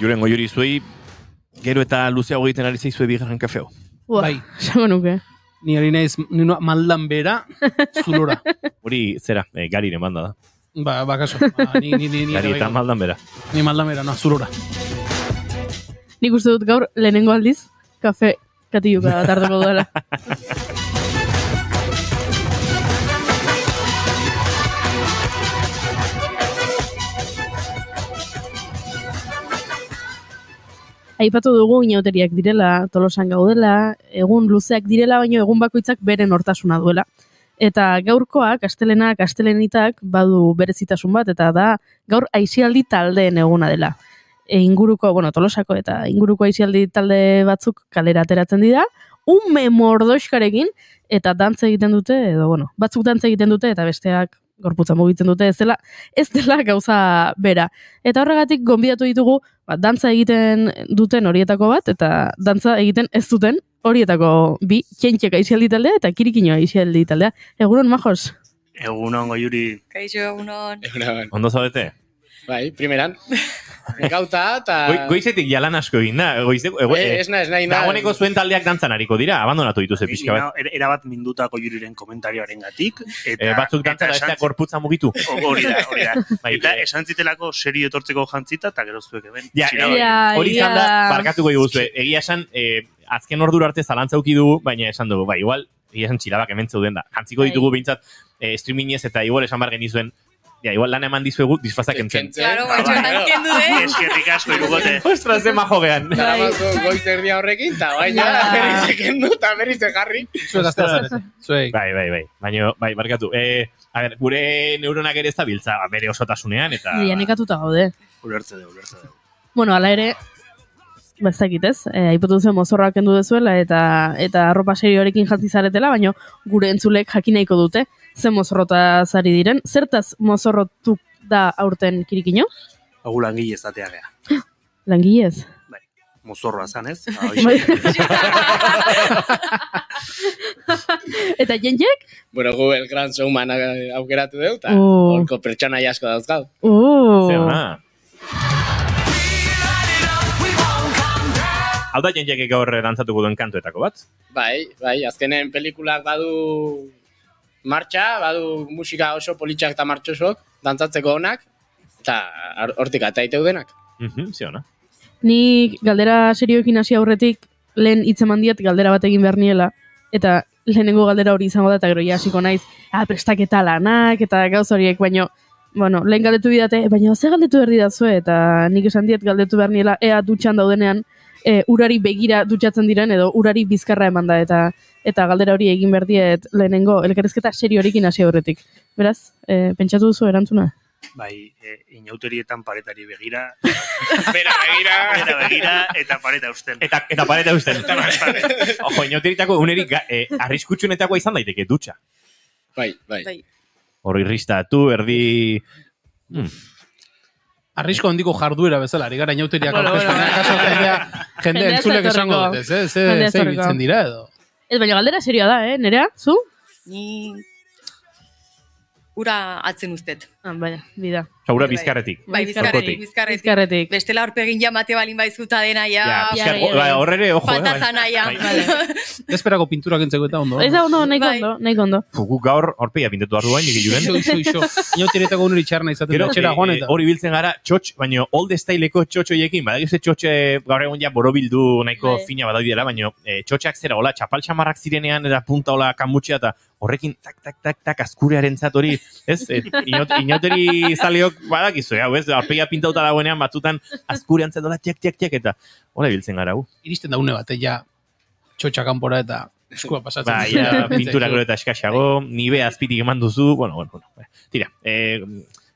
Julen goiuri zuei, gero eta luzeago egiten ari zaizue bigarren kafeo. Ua, Bai. esango nuke. Ni ari naiz, ni noa maldan bera, zulora. Hori, zera, e, gariren banda da. Ba, ba, kaso. Ba, ni, ni, ni, ni, Gari eta maldan bera. ni maldan bera, no, zulora. Nik uste dut gaur lehenengo aldiz, kafe katiluka tardeko duela. Aipatu dugu inauteriak direla, tolosan gaudela, egun luzeak direla, baino egun bakoitzak beren hortasuna duela. Eta gaurkoa, kastelena, kastelenitak, badu berezitasun bat, eta da gaur aizialdi taldeen eguna dela e, inguruko, bueno, tolosako eta inguruko aizialdi talde batzuk kalera ateratzen dira, ume mordoxkarekin, eta dantza egiten dute, edo, bueno, batzuk dantza egiten dute, eta besteak gorputza mugitzen dute, ez dela, ez dela gauza bera. Eta horregatik gonbidatu ditugu, ba, dantza egiten duten horietako bat, eta dantza egiten ez duten horietako bi, kentxek aizialdi taldea eta kirikino aizialdi taldea. Egunon, majos? Egun ongo juri. Kaixo, egunon. Egunon. Ondo zaudete? Bai, primeran. Gauta, eta... Goi, goizetik jalan asko egin da. Goize, ego, Eh, ez na, ez nahi na. Dagoeneko zuen taldeak dantzan hariko dira, abandonatu dituzte pixka bat. Ina, erabat mindutako juriren komentarioaren gatik. Eta, E, batzuk dantzara eta ez da gorputza mugitu. Hori da, hori da. Bai, eta eh, esan zitelako serio etortzeko jantzita, eta gero zuek hemen. Ja, eh, hori izan da, barkatuko diguzue. Egia esan, eh, azken ordura arte zalantza uki dugu, baina esan dugu, bai, igual, egia esan txilabak hemen zeuden da. Jantziko Bai. ditugu behintzat, eh, streamingez eta igual esan bar genizuen, ja, igual lan eman dizuegu disfrazak entzen. Claro, guacho, bai, entendu, eh? Eskerrik asko irugote. Ostras, ze majo gehan. Daramazu goiz erdia horrekin, eta baina Ja. berriz ekendu, eta berriz jarri. Zuek. Zuek. Bai, bai, bai. Baina, bai, barkatu. Eh, a ber, gure neuronak ere ez da biltza, bere osotasunean, eta... Ja, nekatuta gaude. Ulertze dugu, ulertze dugu. Bueno, ala ere, bazakit ez, e, aipatu zuen mozorroak kendu dezuela eta eta arropa serioarekin jantzi zaretela, baina gure entzulek jakin nahiko dute, ze mozorrota zari diren, zertaz mozorrotu da aurten kirikino? Hau langile izatea gea. Langilez. Mozorroa zan, ez? Bai. eta jentek? Bueno, gu el gran showman aukeratu deu, eta Oh. horko pertsona asko dauzkau. Uh, Ze ona. Hau da jenteak gaur dantzatuko duen kantuetako bat? Bai, bai, azkenen pelikulak badu martxa, badu musika oso politxak eta martxosok, dantzatzeko onak, eta hor- hortik ataiteu denak. Mhm, ze ona. Nik galdera serioekin hasi aurretik lehen hitz eman diet galdera bat egin behar niela, eta lehenengo galdera hori izango da, eta gero ja hasiko naiz, ah, prestaketa lanak, eta gauz horiek, baino, bueno, lehen galdetu bidate, baina ze galdetu behar didazue, eta nik esan diet galdetu behar niela, ea dutxan daudenean, e, urari begira dutxatzen diren, edo urari bizkarra eman da, eta eta galdera hori egin behar diet lehenengo elkarrezketa serioarekin hasi aurretik. Beraz, e, pentsatu duzu erantzuna? Bai, e, inauterietan paretari begira, Bera, begira. bera begira, eta pareta usten. Eta, eta pareta usten. Ojo, inauteritako unerik eh, arriskutsunetakoa izan daiteke dutxa. Bai, bai. Bai. Hor irristatu, erdi... Hmm. Arrisko handiko jarduera bezala, ari gara inauteriak Bueno, aurkezten, bueno. akaso jendea, jendea Jendea entzulek ez esango Jendea ez ze ibiltzen dira edo. Ez, baina galdera serioa da, eh? Nerea, zu? Ni ura atzen ustet. Ah, baina, bida. Saura Bai, bai. bizkarretik. Bai, bizkarretik, bizkarretik. Bizkarretik. Bestela aurpegin jamate balin baizuta dena ja. Ja, ja, bizkar, ja, ja. ba, hor ere, ojo, eh, Falta bai. zana ja. Bai. Esperako pintura kentzeko eta ondo. Ez da ondo, nahiko Bai. ondo, nahiko ondo. Fugu gaur horpeia pintatu behar duain, nik Ixo, juren. ixo, ixo. Inauterietako uneri txarna izaten Gero, da, etxera eh, joan eh, eta. hori biltzen gara, txotx, baino old styleko txotxoiekin, badakizu txotxe gaur egun ja borobildu nahiko Bai. fina badaudela, baino eh, txotxak zera, hola, txapal xamarrak zirenean, eta punta hola kamutxea, eta horrekin tak, tak, tak, tak, azkurearen hori, ez? Eh, inot, inoteri zaleok badakizu, hau, ez? Arpegia pintauta dagoenean, batzutan azkurean zedola, txek, txek, txek, eta hola biltzen gara, hu. Iristen da une bat, ja, txotxa kanpora eta eskua pasatzen. Ba, ja, pintura gero eta eskaxago, nibe azpitik eman duzu, bueno, bueno, bueno. bai. Tira, eh,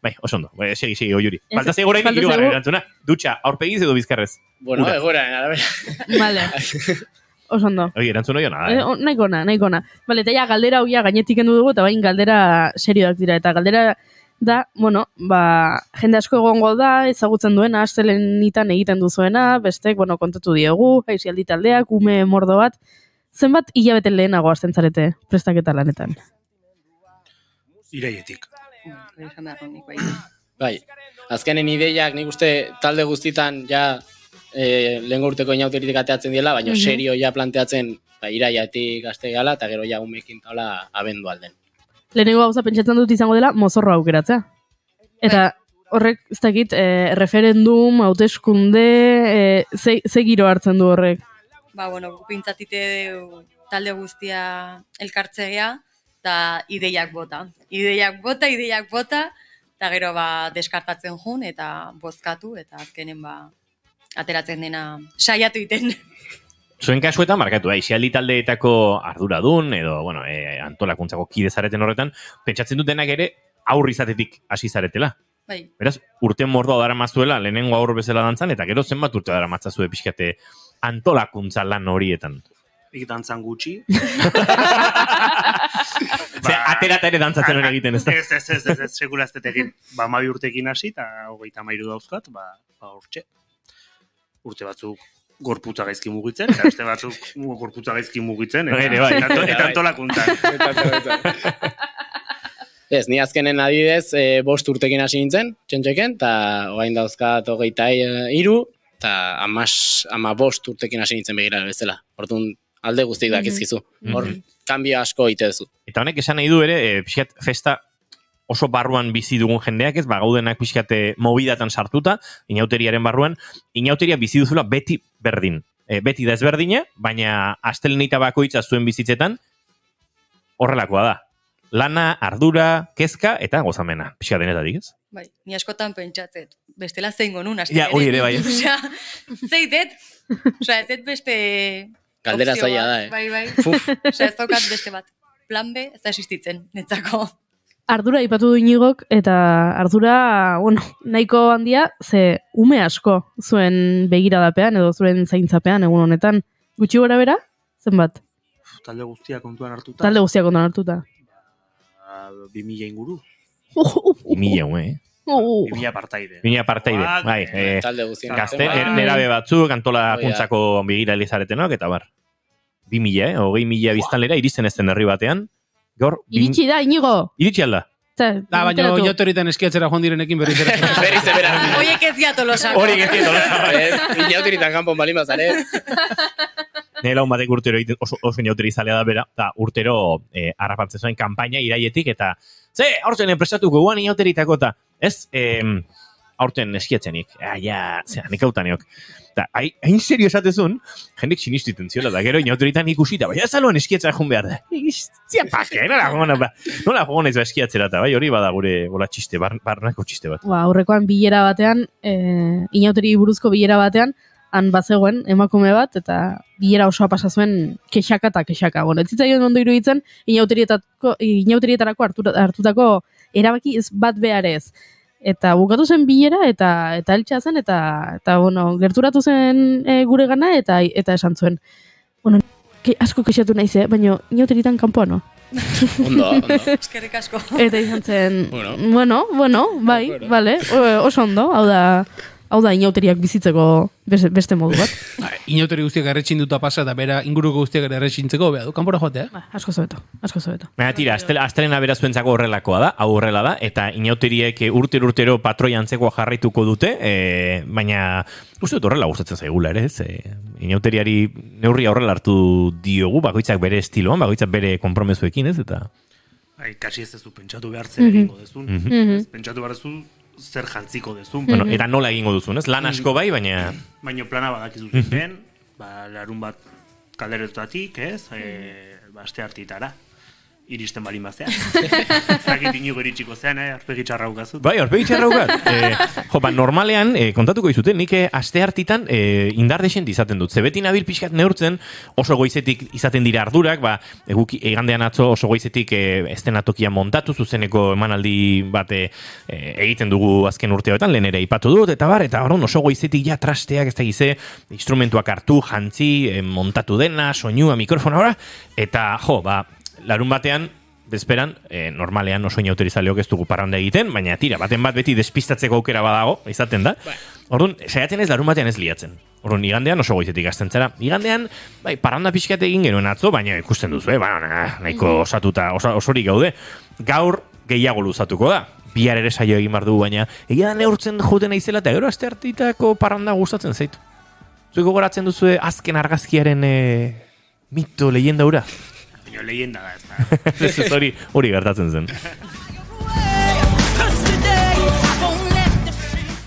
bai, oso ondo, eh, segi, segi, oiuri. Falta zego orain falta irugarren zaigu- erantzuna. Dutxa, aurpegiz edo bizkarrez? Bueno, Ura. egora, arabera. Vale. Oso ondo. Oi, erantzun hori ona, Eh, eh? o- nahiko ona, nahiko ona. Vale, eta ja, galdera ja gainetik kendu dugu, eta bain galdera serioak dira. Eta galdera da, bueno, ba, jende asko egongo da, ezagutzen duena, astelenitan egiten duzuena, bestek, bueno, kontatu diegu, aizialdi taldeak, ume mordo bat. Zenbat hilabete lehenago hasten zarete prestaketa lanetan? Iraietik. Bai. Azkenen ideiak nik uste talde guztitan ja e, lehen urteko inauteritik ateatzen diela, baina Mhm. serio ja planteatzen ba, iraiatik aste gala, eta gero ja umekin taula abendu alden. Lehenengo gauza pentsatzen dut izango dela mozorro aukeratzea. Eta horrek, ez dakit, e, referendum, hauteskunde, e, ze, ze giro hartzen du horrek. Ba, bueno, pintzatite talde guztia elkartzea eta ideiak bota. Ideiak bota, ideiak bota, eta gero ba deskartatzen jun eta bozkatu, eta azkenen ba ateratzen dena saiatu iten. Zuen kasuetan, markatu, eh, isialdi taldeetako arduradun, edo, bueno, e, antolakuntzako kide zareten horretan, pentsatzen dut denak ere aurri izatetik hasi zaretela. Bai, Beraz, urte mordoa dara mazuela, lehenengo aurro bezala dantzan, eta gero zenbat urte dara matzazue pixkate antolakuntza lan horietan. Ik dantzan gutxi. Ze, aterata ere dantzatzen hori egiten, ez da? Ez, ez, ez, ez, ez, sekula ez egin. Ba, mabi urtekin hasi, eta hogeita mairu dauzkat, ba, ba hortxe. Urte batzuk gorputza gaizki mugitzen, eta beste batzuk gorputza gaizki mugitzen, eta, Ere, bai. eta, eta, antolakuntzan. Ez, ni azkenen adibidez, e, bost urtekin hasi nintzen, txentxeken, eta orain dauzkat hogeita e, iru, eta amas, ama bost urtekin hasi nintzen begira bezala. Orduan, alde guztik dakizkizu. Hor, kanbio asko ite duzu. Eta honek esan nahi du ere, e, pixkat festa oso barruan bizi dugun jendeak ez, ba, gaudenak pixkate mobidatan sartuta, inauteriaren barruan, inauteria bizi duzula beti berdin. E, beti da ezberdina, baina astelenita bakoitza zuen bizitzetan, horrelakoa da. Lana, ardura, kezka eta gozamena. Pixka denetatik, ez? bai, ni askotan pentsatzen. Bestela zeingo nun, Ja, hori ere bai. Osea, zeitet, osea, ez beste... Galdera opzio zaila da, eh? Bai, bai. Fuf, Osea, ez daukat beste bat. Plan B, ez da existitzen, netzako. Ardura ipatu du inigok, eta ardura, bueno, nahiko handia, ze ume asko zuen begiradapean, edo zuen zaintzapean, egun honetan. Gutxi gora bera, zenbat? Talde guztia kontuan hartuta. Talde guztiak ondan hartuta. Ba, bi mila inguru. Uh, uh, uh, Mila, eh? uh, Bi mila partaide. Mila parteide, Ba, bai. eh, talde guztien. gazte, Bai. er, nerabe batzuk, antolakuntzako begira elizaretenok, eta bar. Bi mila, eh? Hogei mila biztanlera, iristen ez den herri batean. Gaur, Iritsi da, inigo! Iritsi alda. Da, baina inotoritan eskiatzera joan direnekin berriz ere. Berriz ebera. Oiek ez dia tolosak. Hori gezien tolosarra. Ez, inauteritan kanpon balin bazare. Nire laun batek urtero egiten, oso, oso inauteri da bera, eta urtero eh, harrapatzen zuen kanpaina iraietik, eta ze, aurten enpresatuko guan inauteritako, eta ez, em, aurten eskiatzenik, ah, ja, zera, nik. Eta, hai- hain serio esatezun, jendik sinistiten ziola, da gero inauteritan ikusita, baina zaloan eskiatzea joan behar da. Zia pake, nola joan, ba, nola ez ba eskiatzera, eta bai, hori bada gure, bola txiste, bar, barnako txiste bat. ba, aurrekoan bilera batean, e, inauteri buruzko bilera batean, han bazegoen emakume bat, eta bilera osoa pasa zuen kexaka eta kexaka. Bueno, ez zitzaion ondo iruditzen, inauterietarako, inauterietarako hartutako erabaki ez bat behar ez. Eta bukatu zen bilera, eta eta eltsa zen, eta, eta bueno, gerturatu zen e, gure gana, eta, eta esan zuen. Bueno, ke, asko kexatu naiz, eh? baina inauteritan kanpoan, no? Ondo, ondo. Eskerrik asko. Eta izan zen, Bueno. bueno, bueno, bai, Bueno. vale, oso ondo, hau da, hau da inauteriak bizitzeko beste, beste modu bat. Ba, Inautori guztiak erretxinduta pasa eta bera inguruko guztiak erretxintzeko, beha du, kanpora joatea. Ba, asko zobeto, asko zobeto. Baina tira, astel, astelena berazuentzako horrelakoa da, hau horrela da, eta inauteriek eh, urtero patroi antzekoa jarraituko dute, e, baina uste dut horrela gustatzen zaigula ere, ez? E, inauteriari neurria horrela hartu diogu, bakoitzak bere estiloan, bakoitzak bere konpromezuekin, ez? Eta Ai, kasi ez duzu pentsatu behar zer Mhm. egingo dezun. Mhm. Mhm. Ez Pentsatu behar duzu zer jantziko dezun. bueno, eta nola egingo duzun, ez? Lan asko bai, baina Baina plana badakizu zuten, ba, larun bat kalderetatik, ez? E, ba, aste hartitara. Iristen bali mazea. Zakit inigo iritsiko zean, eh? Arpegi txarra ukazu. Bai, aurpegi txarra ukat. e, jo, ba, normalean, e, kontatuko izuten, nik eh, aste hartitan e, indar desent izaten dut. Zebeti nabil pixkat neurtzen, oso goizetik izaten dira ardurak, ba, eguki, egandean atzo oso goizetik e, estenatokia montatu, zuzeneko emanaldi bat e, egiten dugu azken urteoetan, lehen ere ipatu dut, eta bar, eta orduan oso goizetik ja trasteak, ez da gize, instrumentuak hartu, jantzi, e, montatu dena, soinua, mikrofona, ora, eta jo, ba, larun batean, bezperan, e, normalean oso inauterizaleok ez dugu parranda egiten, baina tira, baten bat beti despistatzeko aukera badago, izaten da. Orduan, saiatzen ez larun batean ez liatzen. Orduan, igandean oso goizetik hasten zara. Igandean, bai, parranda pixkat egin genuen atzo, baina ikusten duzu, eh? Ba, na, nahiko osatuta, osa, osorik gaude. Gaur gehiago luzatuko da. Bihar ere saio egin behar dugu, baina egia da neurtzen joten naizela eta gero aste hartitako parranda gustatzen zaitu. Zuek gogoratzen duzue azken argazkiaren e, mito, leyenda ura? Baina leyenda da, ez da. Ez, hori, hori gertatzen zen.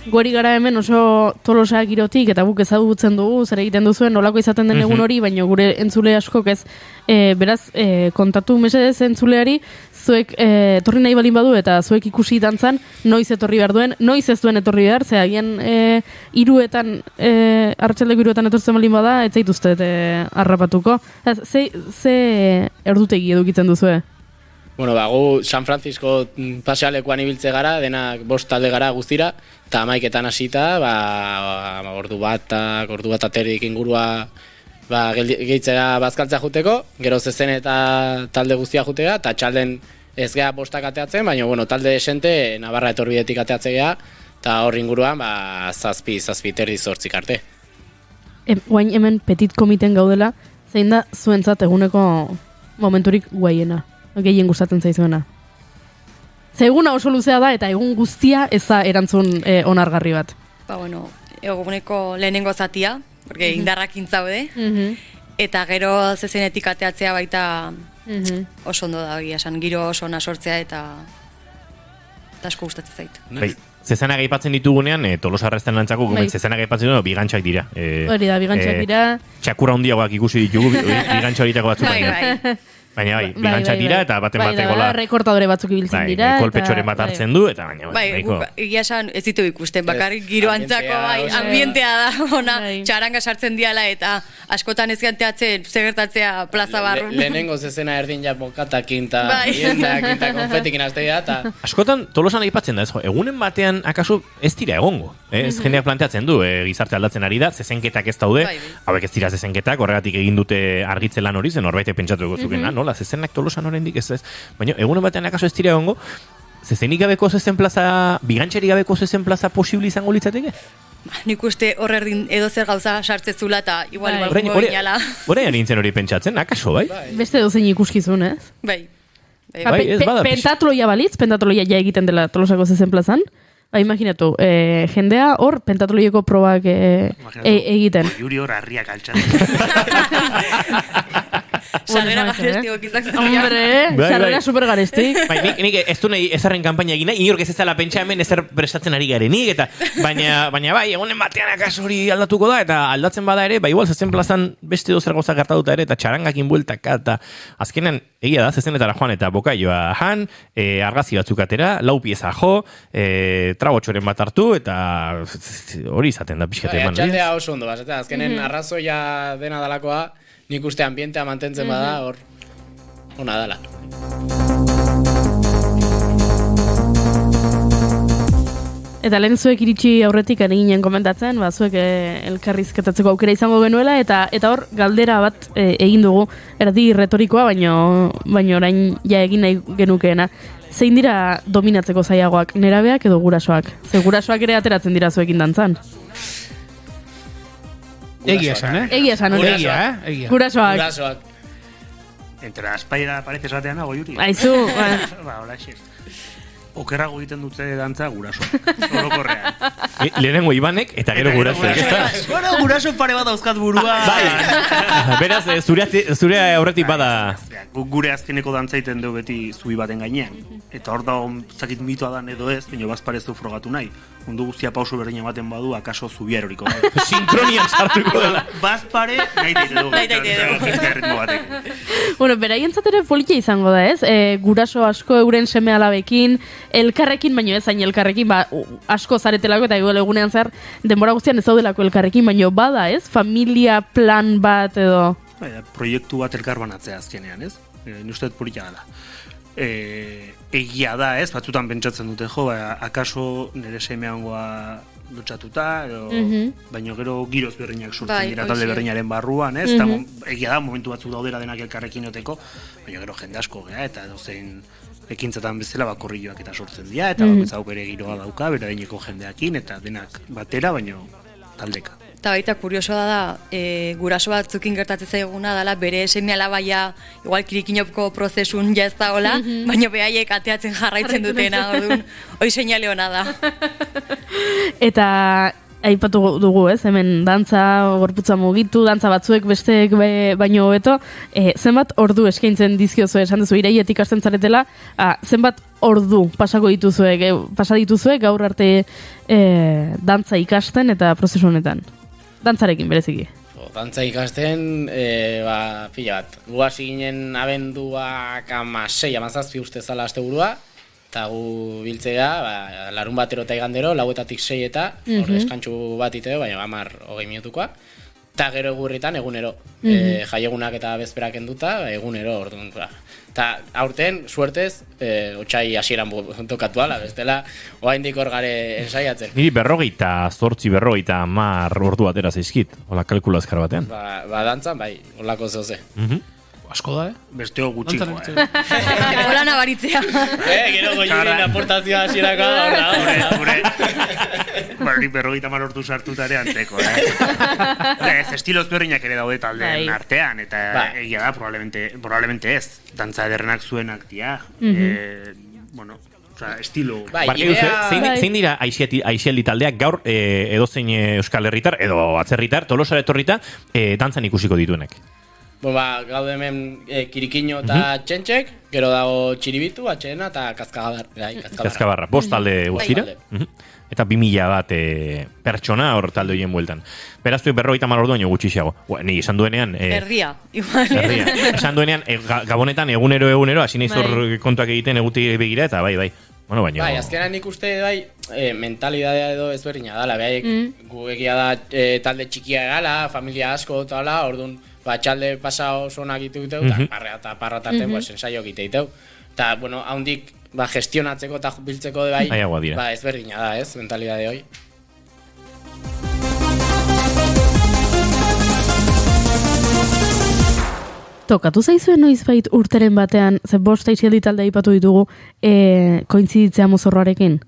Gori gara hemen oso tolosa girotik eta guk ezagutzen dugu, zer egiten duzuen nolako izaten den egun hori, baina gure entzule askok ez. E, beraz, e, kontatu mesedez entzuleari, zuek e, etorri nahi balin badu eta zuek ikusi dantzan, noiz etorri behar duen, noiz ez duen etorri behar, ze agian e, iruetan, e, hartxaldeko iruetan etortzen balin bada, ez zaituzte e, harrapatuko. Ez, Ze, ze erdutegi edukitzen duzue? Bueno, ba, gu San Francisco mm, pasealekuan ibiltze gara, denak bost talde gara guztira, eta amaiketan hasita, ba, ba, ordu bat, ordu bat aterdik ingurua ba, gehitzera bazkaltzea juteko, gero zezen eta talde guztia jutega, eta txalden ez geha bostak ateatzen, baina, bueno, talde esente, Navarra etorbidetik ateatze geha, eta hor inguruan, ba, zazpi, zazpi terdi zortzik arte. Em, hemen petit komiten gaudela, zein da zuentzat eguneko momenturik guaiena, gehien gustatzen zaizuena. Ze eguna oso luzea da eta egun guztia ez da erantzun eh, onargarri bat. Ba, bueno, eguneko lehenengo zatia, porque indarrak intzaude, Mhm. eta gero zezenetik ateatzea baita Mhm. oso ondo da, egia esan, giro oso ona sortzea eta eta asko gustatzen zait. Bai, zezenak aipatzen ditugunean, e, tolosa arresten lantzako, Bai. bai. zezenak aipatzen ditugu, bigantxak dira. E, Hori da, bigantxak eh, dira. Txakurra handiagoak ikusi ditugu, bi- bigantxa horietako batzuk Bai, bai. Baina bai, bigantxak dira, eta baten bai, bateko la... rekortadore batzuk ibiltzen Bai, dira. kolpetxoren eta- bat hartzen du, eta baina, Bai, guk egia esan ez ditu ikusten, bakarrik giro ambientea, antzako, bai, ambientea da, ona, Bai. txaranga sartzen diala, eta askotan ez ganteatzen, zegertatzea plaza barrun. Le, lehenengo zezena erdin ja bokatakin, eta Bai. eta konfetikin astea, eta... Askotan tolosan aipatzen da, ez jo, egunen batean akaso ez dira egongo. Eh? Ez jendeak planteatzen du, eh, gizarte aldatzen ari da, zezenketak ez daude, Bai, bai. hauek ez dira zezenketak, horregatik egin dute argitze lan hori, zen norbaitek pentsatuko zuken, ah, nola, zezenak tolosan oraindik ez ez. Baina egunen batean akaso ez dira egongo, zezenik gabeko zezen plaza, bigantxeri gabeko zezen plaza posible izango litzateke? Nik uste hor erdin edo zer gauza sartzezula eta igual Bai. igual ginala. orain nintzen hori pentsatzen, akaso, bai? Beste dozein ikuskizun, ez? Bai. Bai, Ba, Bai, pe- ez pe- bada pix- pentatloia balitz, pentatloia ja egiten dela tolosako zezen plazan. Ba, imaginatu, eh, jendea hor pentatloieko probak eh, e, egiten. Yuri hor harriak altxatzen. Sarrera garestiok izan Hombre, Bai, sarrera bai. super garestik. Bai, nik, nik ez du nahi ezarren kanpaina egin nahi, inork ez ezala pentsa hemen ezer prestatzen ari garenik, eta baina, baina bai, egunen batean akaso hori aldatuko da, eta aldatzen bada ere, bai igual zezen plazan beste dozer gauza gertatuta ere, eta txarangakin bueltaka, eta azkenen egia da, zezenetara joan, eta bokaioa han, e, argazi batzuk atera, lau pieza jo, e, trabotxoren bat hartu, eta hori izaten da pixkate Bai, eman. atxaldea oso ondo, bazatea, azkenen arrazoia dena dalakoa, nik uste ambientea mantentzen bada, hor, ona dala. Eta lehen zuek iritsi aurretik ari ginen komentatzen, ba, zuek eh, elkarrizketatzeko aukera izango genuela, eta eta hor galdera bat eh, egin dugu, erdi retorikoa, baino, baino orain ja egin nahi genukeena. Zein dira dominatzeko zaiagoak, nerabeak edo gurasoak? Ze gurasoak ere ateratzen dira zuekin dantzan. Egia esan, eh? Egia esan, hori. Egia, eh? Egia. Gurasoak. Gurasoak. Entre aspaira parece esatean nago, Yuri. Aizu, ba, hola, xez. Okerrago egiten dute dantza guraso. Orokorrean. E, lehenengo Ibanek, eta gero gurasoek, ez da? Bueno, guraso pare bat dauzkat burua. Bai, beraz, eh, zure, zure aurretik bada... Gure azkeneko dantza egiten dugu beti zubi baten gainean. Eta hor da, zakit mitoa dan edo ez, baina bazparezu frogatu nahi. Mundu guztia pauso berdin ematen badu, akaso zubia eroriko. Sinkronian sartuko dela. Bazpare, nahi daite dugu. Nahi daite dugu. Beste ritmo batek. bueno, beraientzat ere politia izango da, ez? E, guraso asko euren seme alabekin, elkarrekin, baino ez zain elkarrekin, ba, asko zaretelako eta igual egunean zer, denbora guztian ez daudelako elkarrekin, baino bada, ez? Familia plan bat edo... Bai, proiektu bat elkar banatzea azkenean, ez? E, ni uste dut polita dela. E, egia da, ez? Batzutan pentsatzen dute, jo, ba, akaso nire semeangoa lotxatuta, edo, Mhm. baino gero giroz berriak sortzen Bai, dira talde hoxe. berrinaren barruan, ez? Eta Mhm. egia da, momentu batzuk daudera denak elkarrekin oteko, baina gero jende asko gea, eta dozein ekintzatan bezala bakorrioak eta sortzen dira, eta Mhm. bakoitza bere giroa dauka, bere adineko jendeakin, eta denak batera, baino taldeka. Eta baita kuriosoa da, e, guraso batzukin gertatzen zaiguna dela bere seme alabaia igual kirikinopko prozesun ja ez da hola, baina behaiek ateatzen jarraitzen dutena, orduan, hoi seinale ona da. Eta aipatu dugu, ez? Hemen dantza, gorputza mugitu, dantza batzuek besteek be, baino hobeto, e, zenbat ordu eskaintzen dizkiozu esan duzu iraietik hasten zaretela, a, zenbat ordu pasako dituzue, ge, pasa dituzue gaur arte e, dantza ikasten eta prozesu honetan. Dantzarekin bereziki. Jo, dantza ikasten, e, ba, pila bat. Gu ginen abenduak amasei, amazazpi uste zala aste burua, eta gu biltzea, ba, larun batero eta igandero, lauetatik sei eta, hor Mhm. deskantxu bat iteo, baina amar hogei minutukoa. Eta gero egurritan egunero. e, jaiegunak eta bezperak enduta, egunero, orduan. Ba. Eta aurten, suertez, e, otxai hasieran tokatu ala, bestela, oaindik hor gare ensaiatzen. Niri berrogeita, zortzi berrogeita mar ordu atera zaizkit. Hola, kalkulu azkar batean. Ba, ba dantzan, bai, olako zoze. Mhm. Asko da, eh? Besteo gutxikoa, Dantzan eh? Hola nabaritzea. Eh, gero goiurin aportazioa hasierako da, hor Gure, da. gure, Barri berrogeita marortu sartuta ere antzeko, eh? ez, estilo ezberdinak ere daude taldeen Bai. artean, eta Bai. egia da, probablemente, probablemente ez. Dantza ederrenak zuenak dia. eh, bueno, oza, estilo... Bai, idea- zu, zein, zein dira aixialdi taldeak gaur e, edozein eh, euskal herritar edo atzerritar, tolosara etorrita, e, dantzan ikusiko dituenek. Bo, ba, gaude hemen e, kirikino eta txentxek, gero dago txiribitu, atxena eta kaskabar. Bai, kaskabarra. Kazkabarra, bost talde guztira. talde. Mhm. Eta bi mila bat e, pertsona hor talde horien bueltan. Beraz, du berrogeita mar orduaino gutxixago. Ua, ni esan duenean... E, Erdia, igual. Herria. Esan duenean, e, ga- gabonetan egunero egunero, hasi naiz hor Bai. kontuak egiten eguti begira, eta bai, bai. Bueno, baina... Bai, azkenan nik uste bai, e, mentalidadea edo ezberdina dala, bai, Mm. gu egia da e, talde txikia egala, familia asko eta orduan, ba, txalde pasa oso onak itu diteu, eta parrea eta parra tarte, pues, ensaio egite diteu. Eta, bueno, haundik, ba, gestionatzeko eta biltzeko de bai, dira. ba, ezberdina da, ez, mentalidade hoi. Tokatu zaizuen noizbait urteren batean, ze bost aizialdi talde aipatu ditugu, e, kointziditzea mozorroarekin?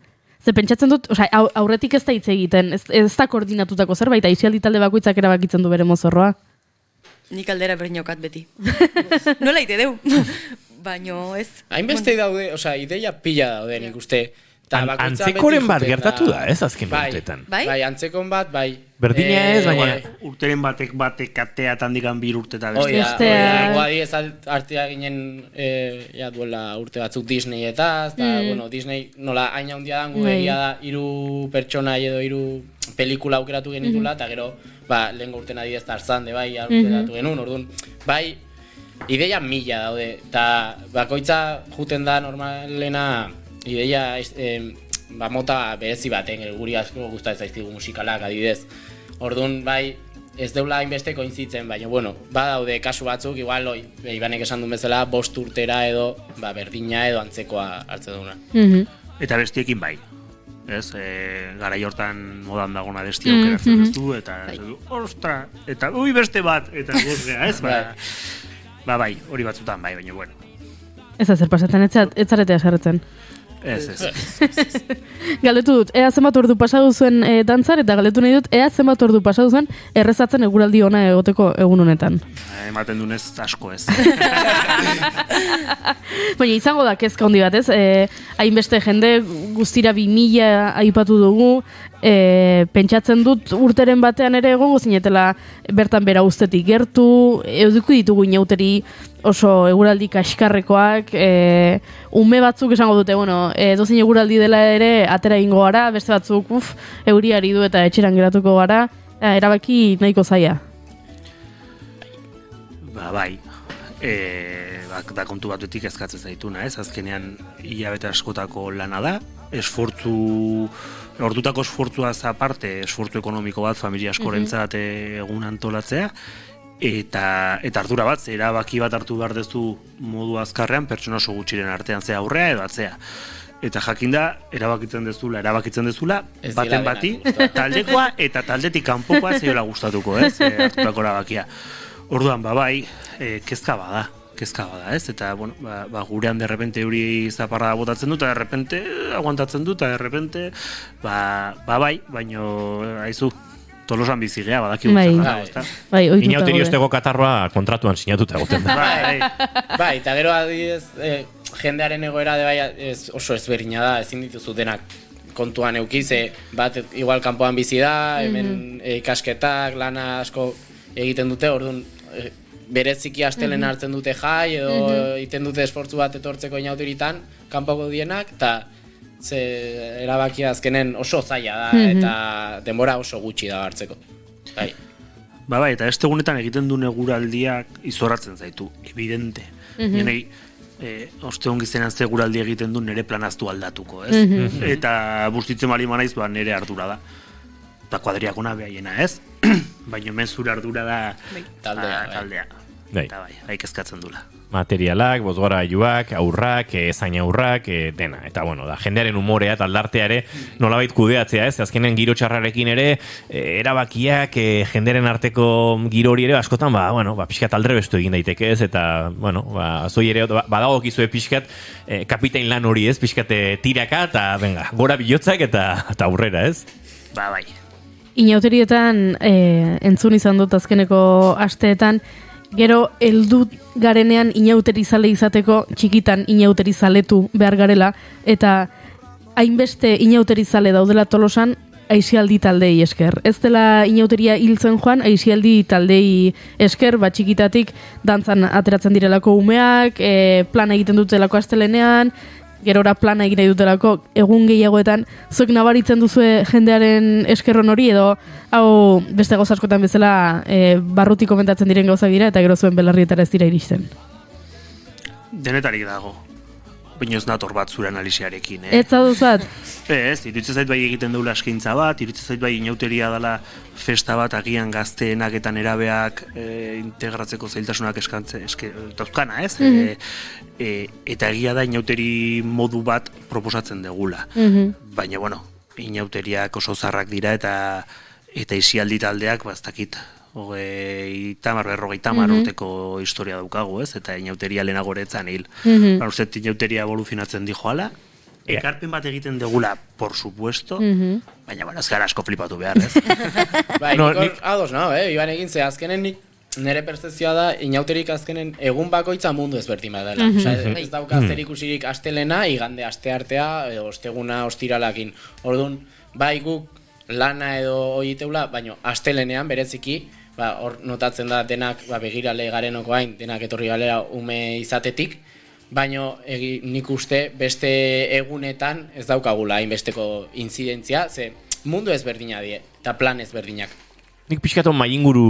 Ze pentsatzen dut, osea, au- aurretik ez da hitz egiten, ez, ez da koordinatutako zerbait, aizialdi talde bakoitzak erabakitzen du bere mozorroa. Nik aldera berdinokat beti. Nola ite deu? Baino ez. Hainbeste daude, osea, ideia pila daude nik uste. Ta An- bakoitza antzekoren bat gertatu da, ez, azken bai, urteetan. Bai? Bai, antzekon bat, bai. Berdina ez, baina- bai. Urteren batek batek katea tandikan bir urte eta Hoi beste. Bestea. hoi da. Igual adibidez artea ginen eh, ja, duela urte batzuk Disney eta, eta bueno, Disney nola hain handia dango Bai. egia da hiru pertsona edo hiru pelikula aukeratu genitula, eta gero, ba, lehen urten adibidez Tarzan de bai aukeratu genuen, orduan, bai, ideia mila daude, eta bakoitza juten da normalena ideia em, ba, mota berezi baten, guri asko gustatzen zaizkigu musikalak adibidez. Orduan, bai, ez deula hainbeste koinzitzen, baina, bueno, badaude kasu batzuk, igual, oi, Ibanek esan duen bezala, bost urtera edo, ba, berdina edo antzekoa hartzen duna. Mhm. Eta bestiekin bai. Ez, e, garai hortan modan dagona desti aukeratzen ez du, eta ez du, ostra, eta ui beste bat, eta guzgea, ez, ba, ba bai, hori batzutan bai, baina bueno, Ez da zer pasatzen, ez, za- ez zarete aserretzen. Ez, ez. Galdetu dut, ea zenbat ordu pasa duzuen e, dantzar, eta galdetu nahi dut, ea zenbat ordu pasa duzuen errezatzen eguraldi ona egoteko egun honetan. Ematen dunez asko ez. Baina izango da kezka handi bat, ez? E, hainbeste jende guztira bi mila aipatu dugu, e, pentsatzen dut urteren batean ere egongo zinetela bertan bera ustetik gertu, eduku ditugu inauteri oso eguraldi kaskarrekoak, e, ume batzuk esango dute, bueno, e, dozin eguraldi dela ere atera ingo gara, beste batzuk, uf, euriari du eta etxeran geratuko gara, e, erabaki nahiko zaia. Ba, bai. E, bak, da kontu batutik ezkatzen zaituna, ez? Azkenean hilabete askotako lana da, esfortzu ordutako esfortzuaz aparte, esfortzu ekonomiko bat familia askorentzat eh, egun antolatzea eta eta ardura bat, ze erabaki bat hartu behar dezu modu azkarrean pertsona oso gutxiren artean ze aurrea edo atzea. Eta jakinda erabakitzen dezula, erabakitzen dezula, Ez baten bati, taldekoa eta taldetik kanpokoa zeiola gustatuko, ez? E, hartutako erabakia. Orduan, ba bai, e, kezka bada, kezka bada, ez? Eta, bueno, ba, ba gurean derrepente euri zaparra botatzen dut, eta derrepente aguantatzen dut, eta derrepente, ba, ba bai, baino, aizu, tolosan bizigea, badakigu Bai. zer Bai. Bai, ohituta Inauteri osteko katarroa kontratuan sinatuta egoten da. Bai, Bai, eta gero adibidez, eh, jendearen egoera de bai ez, oso ezberdina da, ezin dituzu denak kontuan eukize, bat igual kanpoan bizi da, hemen eh, ikasketak, lana asko egiten dute, orduan eh, bereziki astelen hartzen dute jai, edo egiten dute esfortzu bat etortzeko inauteritan, kanpoko dienak, eta ze erabakia azkenen oso zaila da, eta denbora oso gutxi da hartzeko. Bai. Ba, bai, eta este egunetan egiten du neguraldiak izorratzen zaitu, evidente. Mm -hmm. e, oste ongi zenan ze guraldi egiten du nire planaztu aldatuko, ez? Eta bustitzen bali manaiz, ba, nire ardura da. Ba, kuadriakona behaiena, ez? Baina hemen zure ardura da Taldea, ah, bai. taldea. Bai. Eta bai, bai kezkatzen dula. Materialak, bozgorailuak, aurrak, e, zain aurrak, e, dena. Eta bueno, da, jendearen umorea eta aldartea ere nolabait kudeatzea, ez? Azkenen giro txarrarekin ere, e, erabakiak, e, jenderen arteko giro hori ere askotan, ba, bueno, ba, pixkat aldre bestu egin daiteke, ez? Eta, bueno, ba, zoi ere, ba, badago kizue pixkat, e, kapitain lan hori, ez? Pixkat tiraka, eta, venga, gora bilotzak eta, eta aurrera, ez? Ba, bai. Inauterietan e, entzun izan dut azkeneko asteetan, gero heldu garenean inauteri zale izateko txikitan inauteri zaletu behar garela, eta hainbeste inauteri zale daudela tolosan, aixialdi taldei esker. Ez dela inauteria hiltzen joan, aixialdi taldei esker, bat txikitatik dantzan ateratzen direlako umeak, e, plan egiten dutelako astelenean, gerora plana egin nahi dutelako egun gehiagoetan, zuek nabaritzen duzue jendearen eskerron hori edo hau beste gauza askotan bezala e, barruti komentatzen diren gauza dira eta gero zuen belarrietara ez dira iristen. Denetarik dago. Baina ez nator bat zure analiziarekin, eh? Ez zaduzat, Ez, iruditzen zait bai egiten deula eskaintza bat, iruditzen zait bai inauteria dela festa bat agian gazteenak eta nerabeak e, integratzeko zailtasunak eskantze, eske, dauzkana, ez? e, e, eta egia da inauteri modu bat proposatzen degula. Baina, bueno, inauteriak oso zarrak dira eta eta isialdi taldeak, hogei tamar, berrogei tamar urteko historia daukagu, ez? Eta inauteria lehenago eretzan hil. Mm -hmm. Uste, inauteria evoluzionatzen dijoala, ekarpen bat egiten degula, por supuesto, baina, bueno, ez gara asko flipatu behar, ez? Bai, No, nik- ados no, eh? Iban egin ze azkenen nik nire percepzioa da inauterik azkenen egun bakoitza mundu ezberdin bat dela. Osea, ez dauka zer ikusirik astelena, igande asteartea, edo osteguna ostiralakin. Orduan, bai guk lana edo oiteula, baino astelenean bereziki, ba, hor notatzen da denak ba, begirale garenoko hain, denak etorri galera ume izatetik, baino egi, nik uste beste egunetan ez daukagula hainbesteko inzidentzia, ze mundu ezberdina die, eta plan ezberdinak. Nik pixkatu mainguru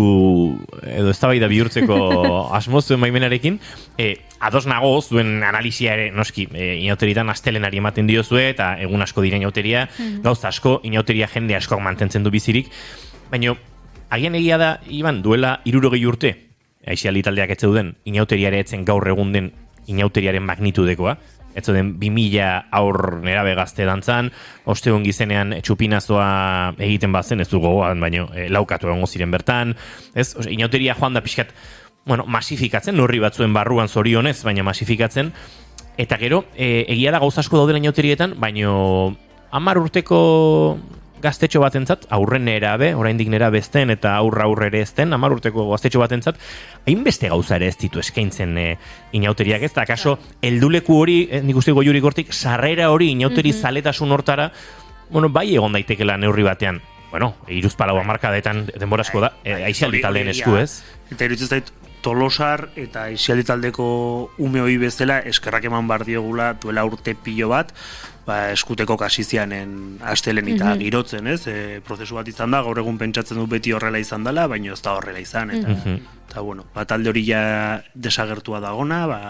edo eztabaida bihurtzeko asmo zuen baimenarekin, e, ados nago zuen analisia ere, noski, e, inauteritan astelenari ematen diozue, eta egun asko dira inauteria, gauza asko, inauteria jende asko mantentzen du bizirik, baina agian egia da, Iban, duela irurogei urte, aixialdi taldeak ez zeuden, inauteriare etzen gaur egun den inauteriaren magnitudekoa, ez zeuden 2000 aur nerabe gazte dantzan, ostegun gizenean txupinazoa egiten bazen, ez du gogoan, baino e, laukatu egongo ziren bertan, ez, Ose, inauteria joan da pixkat, bueno, masifikatzen, norri batzuen barruan zorionez, baina masifikatzen, eta gero, e, egia da gauza asko daudela inauterietan, baino hamar urteko gaztetxo batentzat, aurren nerabe, oraindik nera bezten eta aurra aurre ere ezten, hamar urteko gaztetxo batentzat, hainbeste gauza ere ez ditu eskaintzen e, inauteriak ez, da kaso, helduleku hori, eh, nik uste goiurik hortik, sarrera hori inauteri zaletasun hortara, bueno, bai egon daitekela neurri batean, bueno, iruz palau amarkadetan denbora asko da, e, aixaldi Hori- taldeen hori esku ez? Eta zait, Tolosar eta Isialdi taldeko ume hoi bezala eskerrak eman bar diogula duela urte pilo bat, ba, eskuteko kasizianen astelen eta girotzen, ez? E, prozesu bat izan da, gaur egun pentsatzen du beti horrela izan dela, baina ez da horrela izan, eta, eta bueno, ba, talde hori ja desagertua dagona, ba,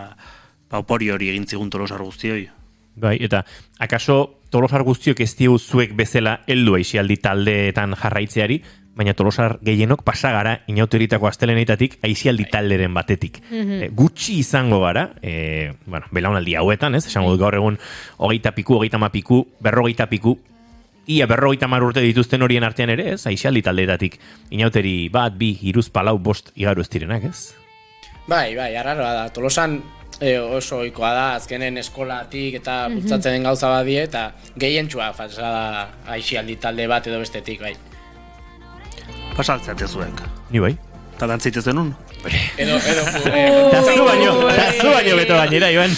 ba opori hori egin zigun Tolosar guztioi. Bai, eta akaso tolosar guztiok ez diu zuek bezala heldu aixialdi taldeetan jarraitzeari, baina tolosar gehienok pasa gara inauteritako astelenetatik aixialdi talderen batetik. E, gutxi izango gara, e, bueno, belaunaldi hauetan, ez? Esango dut gaur egun hogeita piku, hogeita mapiku, berrogeita piku, ia berrogeita mar urte dituzten horien artean ere, ez? Aixialdi taldeetatik inauteri bat, bi, iruz, palau, bost, igaru ez direnak, ez? Bai, bai, arraroa da. Tolosan e, oso ohikoa da, azkenen eskolatik eta bultzatzen den gauza badie, eta gehientsua falsa da aixialdi talde bat edo bestetik, bai. Pasaltzeate zuek. Ni bai. Eta dantzaite zenun? Edo, edo, Ta zu baino, ta zu baino beto gainera, Iban.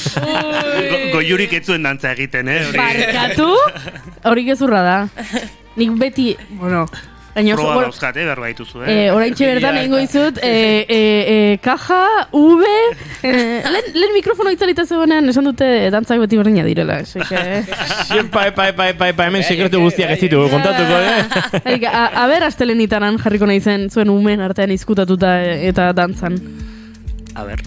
Go, goiurik ez zuen dantza egiten, eh? hori. Barkatu, hori gezurra da. Nik beti, bueno, gaino, Proba bueno, dauzkat, eh, berba dituzu, Eh, eh? orain bertan egingo dizut, eh, eh, eh, kaja, V, eh, lehen, lehen mikrofono itzalita zegoenean esan dute dantzak beti berdina direla. Así que, Epa, epa, epa, epa, epa, hemen sekretu guztiak ez ditugu kontatuko, eh? Harik, a, a ber, astelenitan jarriko nahi zen zuen umen artean izkutatuta e- eta dantzan. A ber.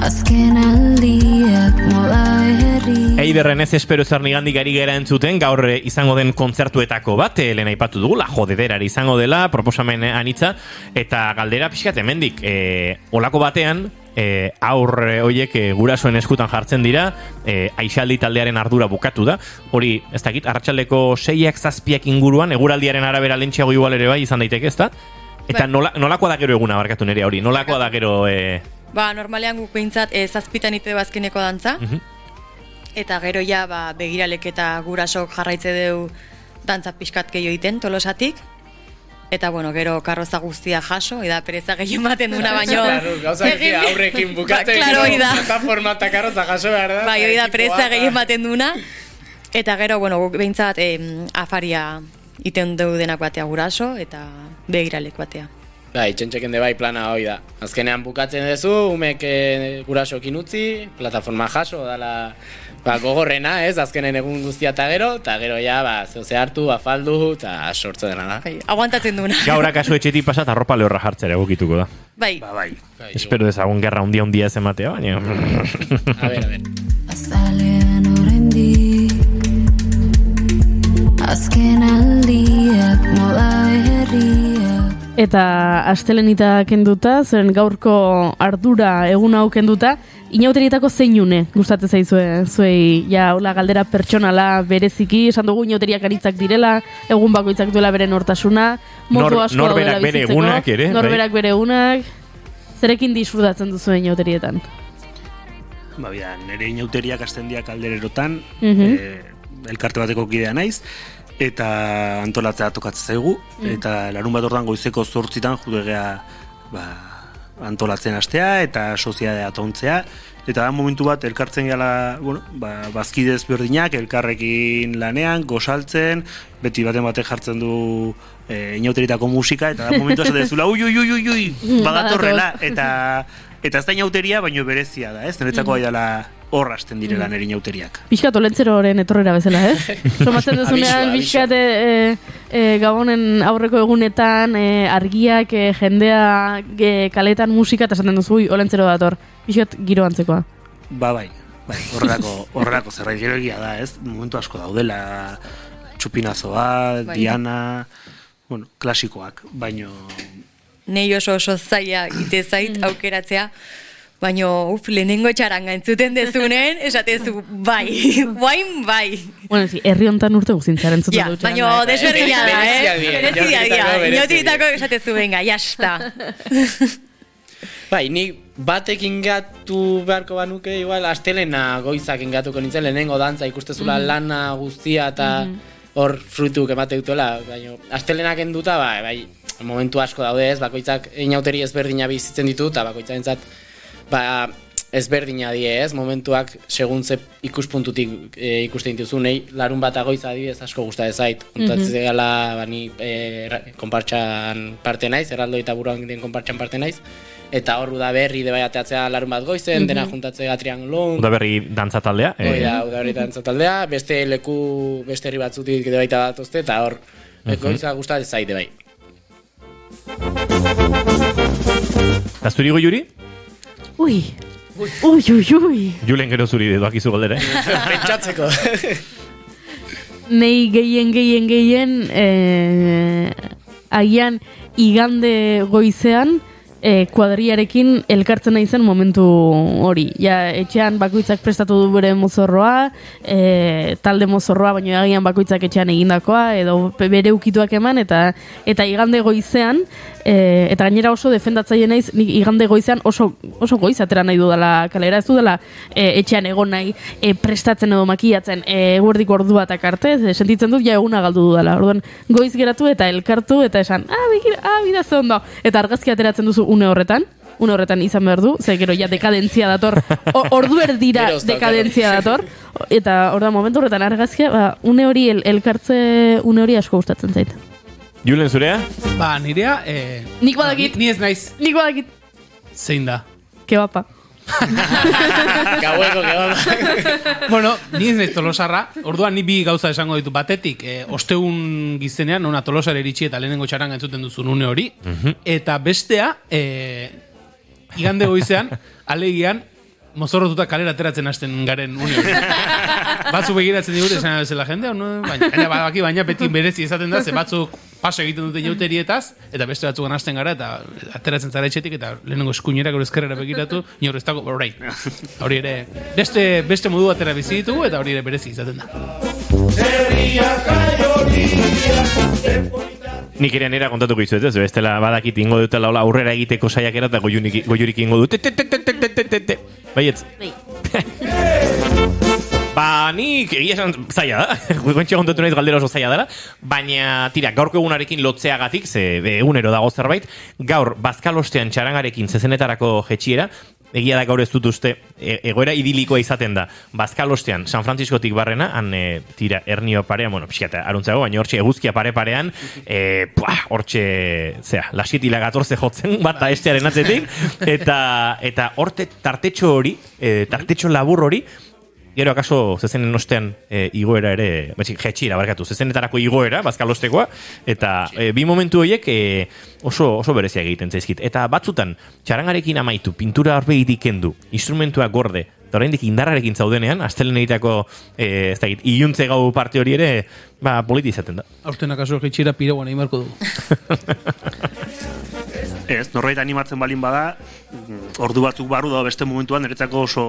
Azken aldiak mola herri Eiderren ez espero zer nigandik ari gara entzuten, gaur izango den kontzertuetako bat, eh, lehen aipatu dugu, la jodederari izango dela, proposamen eh, anitza, eta galdera pixkat hemendik, eh, olako batean, eh, aur hoiek eh, gurasoen eskutan jartzen dira, eh, aixaldi taldearen ardura bukatu da, hori, ez dakit, arratsaldeko seiak zazpiak inguruan, eguraldiaren arabera lentxeago igual ere bai izan daiteke, ezta? Eta Bai. nola, nolakoa da gero eguna, barkatu nire hori, nolakoa da gero... Eh, Ba, normalean guk behintzat e, zazpitan ite bazkeneko dantza, Mhm. eta gero ja ba, begiralek eta gurasok jarraitze deu dantza pixkat gehiago egiten tolosatik, eta bueno, gero karroza guztia jaso, eda pereza gehien baten duna baino... Gauza aurrekin bukatzen. Ba, claro, hori da. Plataforma eta karroza jaso behar da. Bai, hori da eta pereza ba. baten duna, eta gero, bueno, guk behintzat em, afaria iten deu denak batea guraso, eta begiralek batea. Bai, txentxeken de bai plana hoi da. Azkenean bukatzen duzu, umek e, gurasokin utzi, plataforma jaso, dala ba, gogorrena, ez, azkenen egun guztia eta gero, eta gero ja, ba, zehose hartu, afaldu, eta sortze dena da. Bai, aguantatzen duna. gaur akaso etxetik pasat arropa lehorra jartzera egokituko da. Bai, Ba, bai. Bai, Espero dezagun gerra undia undia ez ematea, baina... A ber, a ber. Azalean oraindik Azken aldiak mola herriak Eta astelenita kenduta, zeren gaurko ardura egun hau kenduta, inauterietako zeinune gustatzen zaizue, zuei, ja, hola galdera pertsonala bereziki, esan dugu inauteriak anitzak direla, egun bakoitzak duela bere nortasuna, modu Nor- asko norberak bere egunak ere, bai. Norberak bere egunak, zerekin disfrutatzen duzu inauterietan. Ba, bida, nire inauteriak hasten diak aldererotan, Mhm. eh, elkarte bateko kidea naiz, eta antolatzea tokatzen zaigu, eta larun bat ordan goizeko zortzitan judegea ba, antolatzen hastea eta soziadea tontzea, eta da momentu bat elkartzen gala, bueno, ba, bazkidez berdinak, elkarrekin lanean, gosaltzen, beti baten batek jartzen du e, inauteritako musika, eta da momentu esaten zula, ui, ui, ui, ui, ui, badatorrela, eta eta ez da inauteria, baino berezia da, ez? Niretzako mm. dela hor hasten direla nire inauteriak. Piskat olentzeroren etorrera bezala, ez? Somatzen duzunean, Abisua, piskat e, e, gabonen aurreko egunetan e, argiak, e, jendea e, kaletan musika eta esaten duzu, ui, olentzero dator. Piskat giro antzekoa. Ba, bai, bai, horrelako, horrelako zerbait gero egia da, ez? Momentu asko daudela, txupinazoa, Bai. diana, bueno, klasikoak, baino... Nei oso oso zaila ite zait aukeratzea, baino uf, lehenengo txaranga entzuten dezunen, esatezu bai, guain bai. Bueno, si, herri hontan urte guztintzaren zuten Ja, dut. baino desberdina da, eh? Berezia dira, bereziak inauterietako esatezu, venga, jasta. Bai, ni batek ingatu beharko banuke, igual, astelena goizak ingatuko nintzen, lehenengo dantza ikustezula lana guztia eta hor fruituk emate dutuela, baina astelenak enduta, bai, bai, momentu asko daude ez, bakoitzak inauteri ezberdina bizitzen ditu, eta bakoitzarentzat ba, ezberdina die ez, momentuak segun ze ikuspuntutik e, ikusten dituzu, nei larun bat agoiza adibidez asko gusta zait, kontatzen gala, ba, ni e, ra- konpartxan parte naiz, erraldo eta buruan den konpartxan parte naiz, eta hor da berri de bai ateatzea larun bat goizen, dena juntatzea trianglon, Uda berri dantza taldea. eh, Hoi da, uda horretan taldea, beste leku, beste herri batzutik ere baita datozte, eta hor, ekoitza gustatzen zaite bai. Eta zuri goiuri? Ui, ui, ui, ui. Julen gero zuri doakizu galdera, eh? Pentsatzeko. Nei gehien, gehien, gehien, eh, agian igande goizean, eh, kuadriarekin elkartzen naizen momentu hori. Ja, etxean bakoitzak prestatu du bere mozorroa, eh, talde mozorroa, baina agian bakoitzak etxean egindakoa, edo bere ukituak eman, eta eta igande goizean, eh, eta gainera oso defendatzaile naiz, nik igande goizean oso, oso goiz atera nahi dudala kalera, ez dudala eh, etxean egon nahi eh, prestatzen edo makiatzen eh, eguerdiko ordu batak arte, ze sentitzen dut ja eguna galdu dudala. Orduan goiz geratu eta elkartu eta esan, ah, begira, ah, bida ze ondo. Eta argazki ateratzen duzu, une horretan, une horretan izan behar du, ze gero ja dekadentzia dator, o, ordu erdira dekadentzia dator, eta hor da momentu horretan argazkia, ba, une hori, el, elkartze une hori asko gustatzen zait. Julen zurea? Ba, nirea... Eh, Nik badakit. Ni, ni ez naiz. Nik badakit, Zein da. kebapa. Gaueko, gaueko. bueno, ni ez naiz tolosarra. Orduan ni bi gauza esango ditu. Batetik, eh, osteun gizenean, ona tolosara iritsi eta lehenengo txaranga entzuten duzun une hori. Eta bestea, eh, igande goizean, alegian, mozorrotuta kalera ateratzen hasten garen une hori. Batzu begiratzen digute, esan bezala jende, no? baina, baina, badaki, baina beti berezi izaten da, ze batzuk paso egiten dute jauterietaz, eta beste batzugan hasten gara, eta ateratzen zara etxetik, eta lehenengo eskuinera, gero ezkerrera begiratu, inor ez dago, orain. Hori ere, beste, beste modu batera bizi ditugu, eta hori ere berezi izaten da. Nik ere nera kontatuko izuet, ez? Bestela badakit ingo dutela aurrera egiteko saiakera eta goiurik ingo dut. Baiet. Bai. bai. ba, nik egia esan zaila da. Guentxe kontentu nahiz galdera oso zaila dela. Baina, tira, gaurko egunarekin lotzeagatik, ze egunero dago zerbait, gaur, bazkalostean txarangarekin zezenetarako jetxiera, egia da gaur ez dut uste, e, egoera idilikoa izaten da. Bazkalostean, San Franciscotik barrena, han, e, tira, ernio parean, bueno, pixkata, aruntzago, baina hortxe eguzkia pare-parean, e, puah, hortxe, zera, lasietila gatorze jotzen, bata estearen atzetik, eta, eta horte tartetxo hori, e, tartetxo labur hori, Gero akaso zezenen ostean e, igoera ere, betxik, jetxira, barkatu, zezenetarako igoera, bazkalostekoa, eta e, bi momentu horiek e, oso, oso bereziak egiten zaizkit. Eta batzutan, txarangarekin amaitu, pintura horbegitik kendu, instrumentua gorde, eta oraindik indarrarekin zaudenean, astelen egitako, e, ez dakit, iluntze gau parte hori ere, ba, politi izaten da. Aurten akaso jetxira piroguan egin beharko dugu. Ez, norbait animatzen balin bada, mm, ordu batzuk barru da beste momentuan niretzako oso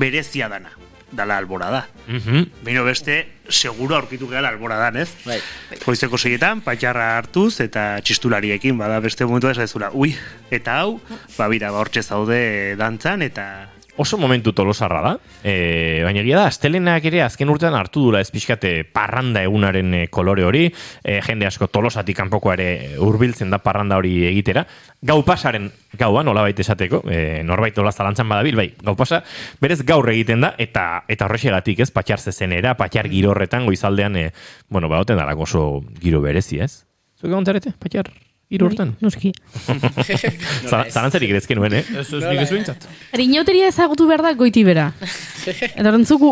berezia dana. Dala albora da. Mhm. Bino beste, seguro aurkitu gara alboradan, ez? Bai. Goizeko seietan, patxarra hartuz eta txistulariekin, bada beste momentu ez zura, ui, eta hau, ba bira, ba hortxe zaude dantzan, eta Oso momentu tolosarra da, e, baina egia da, astelenak ere azken urtean hartu dula ez pixkate parranda egunaren e, kolore hori, e, jende asko tolosatik kanpokoa ere hurbiltzen da parranda hori egitera, gau pasaren gaua, nola baita esateko, e, norbait nola zalantzan badabil, bai, gau pasa, berez gaur egiten da, eta eta horrexegatik ez, patxar zezenera, patxar giro horretan, goizaldean, e, bueno, ba, oten oso giro berezi, ez? Zuek egon zarete, patxar giro horretan? Noski. Ere ezken nuen, eh? Ez ez nik ez behintzat. Inauteria ezagutu behar da goiti bera. Eta orantzuku,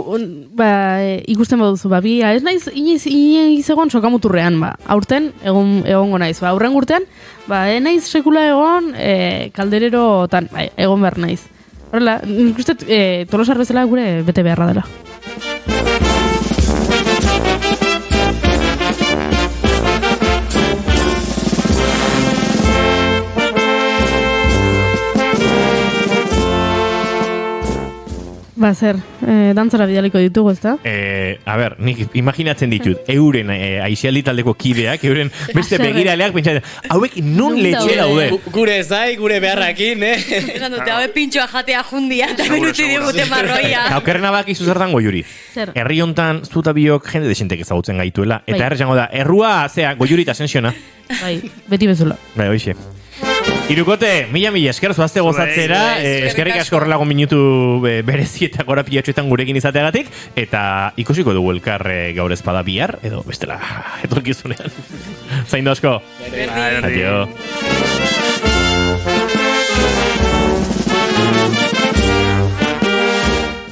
ba, e, ikusten baduzu, ba, bi, ez naiz, inoiz, inoiz egon sokamuturrean, ba, aurten, egon, egongo naiz, ba, aurren urtean, ba, e naiz sekula egon, e, kaldererotan, ba, egon behar naiz. Horrela, nik uste, e, tolosar bezala gure bete beharra dela. Ba, zer, e, dantzara bidaliko ditugu, ezta? Eh, a ber, nik imaginatzen ditut, euren eh, aixialdi taldeko kideak, euren beste begiraleak, pentsatzen, hauek nun letxe daude? daude. Gu- Gure zai, gure beharrakin, eh? Esan dute, hau pintxoa jatea jundia, eta benutzi digute marroia. Eta okerrena bak izu zer dango juri. Zer? Herri hontan zuta biok jende desentek ezagutzen gaituela. Eta Bai. herri jango da, errua, zea, goiuri eta sensiona. Bai, beti bezala. Bai, hoxe. Irukote, mila mila esker zuazte gozatzera, eh, eskerrik asko horrelago minutu e, berezi eta gora pilatxuetan gurekin izateagatik, eta ikusiko dugu elkar eh, gaur ezpada bihar, edo bestela etorkizunean. Zain asko. Adio.